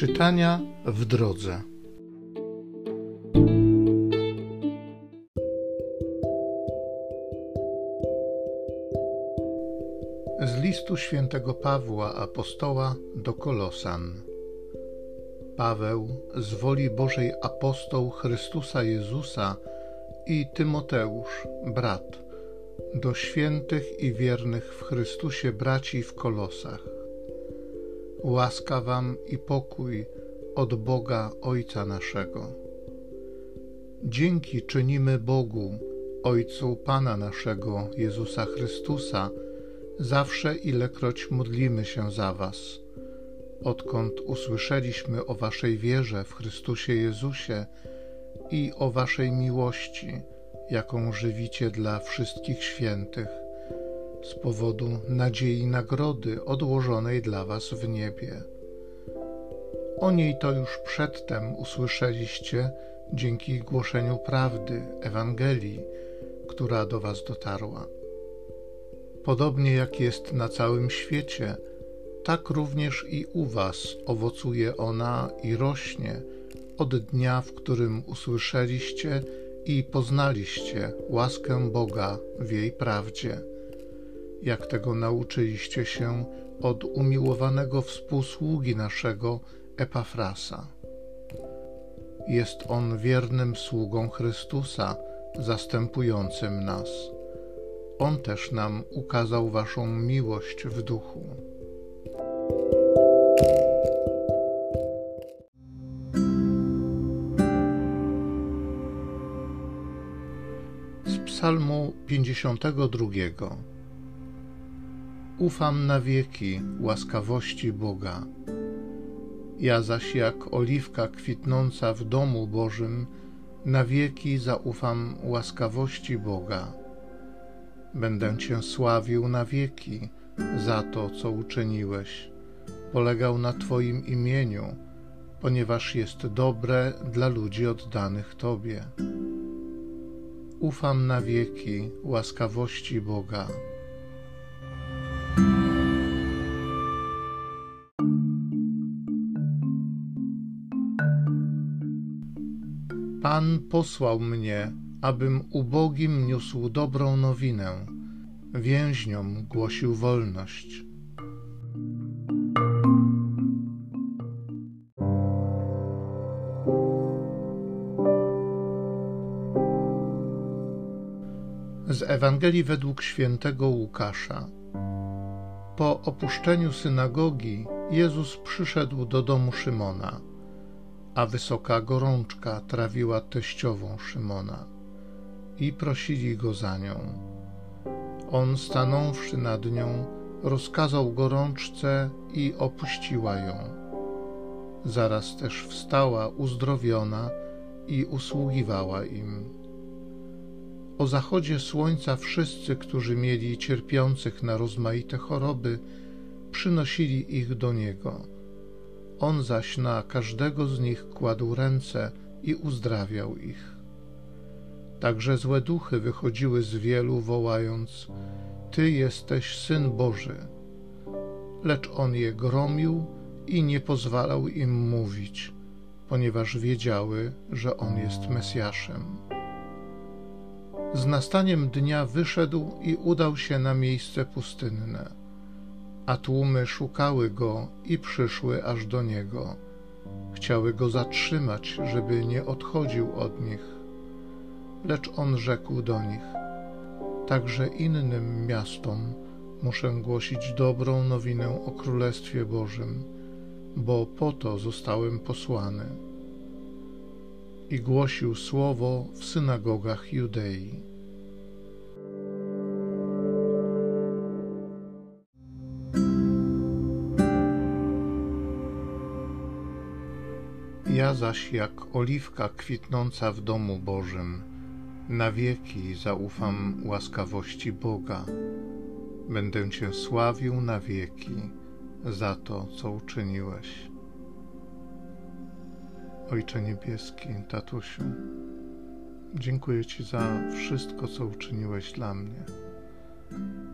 Czytania w drodze. Z listu świętego Pawła apostoła do Kolosan. Paweł, z woli Bożej apostoł Chrystusa Jezusa i Tymoteusz, brat, do świętych i wiernych w Chrystusie braci w Kolosach Łaska Wam i pokój od Boga Ojca naszego. Dzięki czynimy Bogu, Ojcu Pana naszego, Jezusa Chrystusa, zawsze ilekroć modlimy się za Was. Odkąd usłyszeliśmy o Waszej wierze w Chrystusie Jezusie i o Waszej miłości, jaką żywicie dla wszystkich świętych, z powodu nadziei nagrody odłożonej dla Was w niebie. O niej to już przedtem usłyszeliście dzięki głoszeniu prawdy, Ewangelii, która do Was dotarła. Podobnie jak jest na całym świecie, tak również i u Was owocuje ona i rośnie od dnia, w którym usłyszeliście i poznaliście łaskę Boga w jej prawdzie jak tego nauczyliście się od umiłowanego współsługi naszego Epafrasa. Jest on wiernym sługą Chrystusa, zastępującym nas. On też nam ukazał Waszą miłość w duchu. Z Psalmu 52 ufam na wieki łaskawości Boga. Ja zaś jak oliwka kwitnąca w domu Bożym, na wieki zaufam łaskawości Boga. Będę Cię sławił na wieki za to, co uczyniłeś. Polegał na Twoim imieniu, ponieważ jest dobre dla ludzi oddanych Tobie. Ufam na wieki łaskawości Boga. Pan posłał mnie, abym ubogim niósł dobrą nowinę, więźniom głosił wolność. Z Ewangelii według świętego Łukasza. Po opuszczeniu synagogi Jezus przyszedł do domu Szymona a wysoka gorączka trawiła teściową Szymona i prosili go za nią. On, stanąwszy nad nią, rozkazał gorączce i opuściła ją. Zaraz też wstała uzdrowiona i usługiwała im. O zachodzie słońca wszyscy, którzy mieli cierpiących na rozmaite choroby, przynosili ich do niego on zaś na każdego z nich kładł ręce i uzdrawiał ich. Także złe duchy wychodziły z wielu, wołając: Ty jesteś syn Boży. Lecz on je gromił i nie pozwalał im mówić, ponieważ wiedziały, że on jest Mesjaszem. Z nastaniem dnia wyszedł i udał się na miejsce pustynne a tłumy szukały go i przyszły aż do niego. Chciały go zatrzymać, żeby nie odchodził od nich. Lecz on rzekł do nich: Także innym miastom muszę głosić dobrą nowinę o Królestwie Bożym, bo po to zostałem posłany. I głosił słowo w synagogach Judei. Ja zaś jak oliwka kwitnąca w domu Bożym, na wieki zaufam łaskawości Boga. Będę Cię sławił na wieki za to, co uczyniłeś. Ojcze Niebieski, tatusiu, dziękuję Ci za wszystko, co uczyniłeś dla mnie.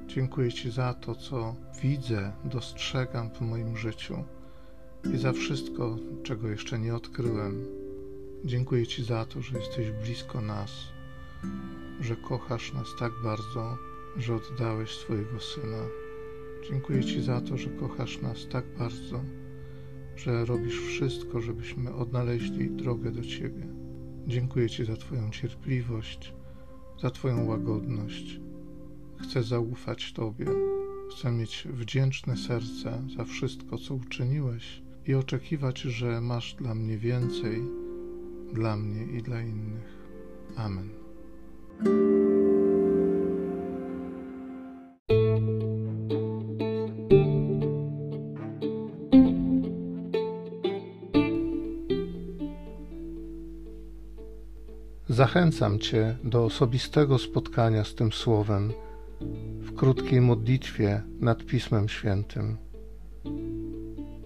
Dziękuję Ci za to, co widzę, dostrzegam w moim życiu i za wszystko, czego jeszcze nie odkryłem. Dziękuję Ci za to, że jesteś blisko nas, że kochasz nas tak bardzo, że oddałeś swojego syna. Dziękuję Ci za to, że kochasz nas tak bardzo, że robisz wszystko, żebyśmy odnaleźli drogę do Ciebie. Dziękuję Ci za Twoją cierpliwość, za Twoją łagodność. Chcę zaufać Tobie, chcę mieć wdzięczne serce za wszystko, co uczyniłeś i oczekiwać, że masz dla mnie więcej, dla mnie i dla innych. Amen. Zachęcam Cię do osobistego spotkania z tym Słowem w krótkiej modlitwie nad Pismem Świętym.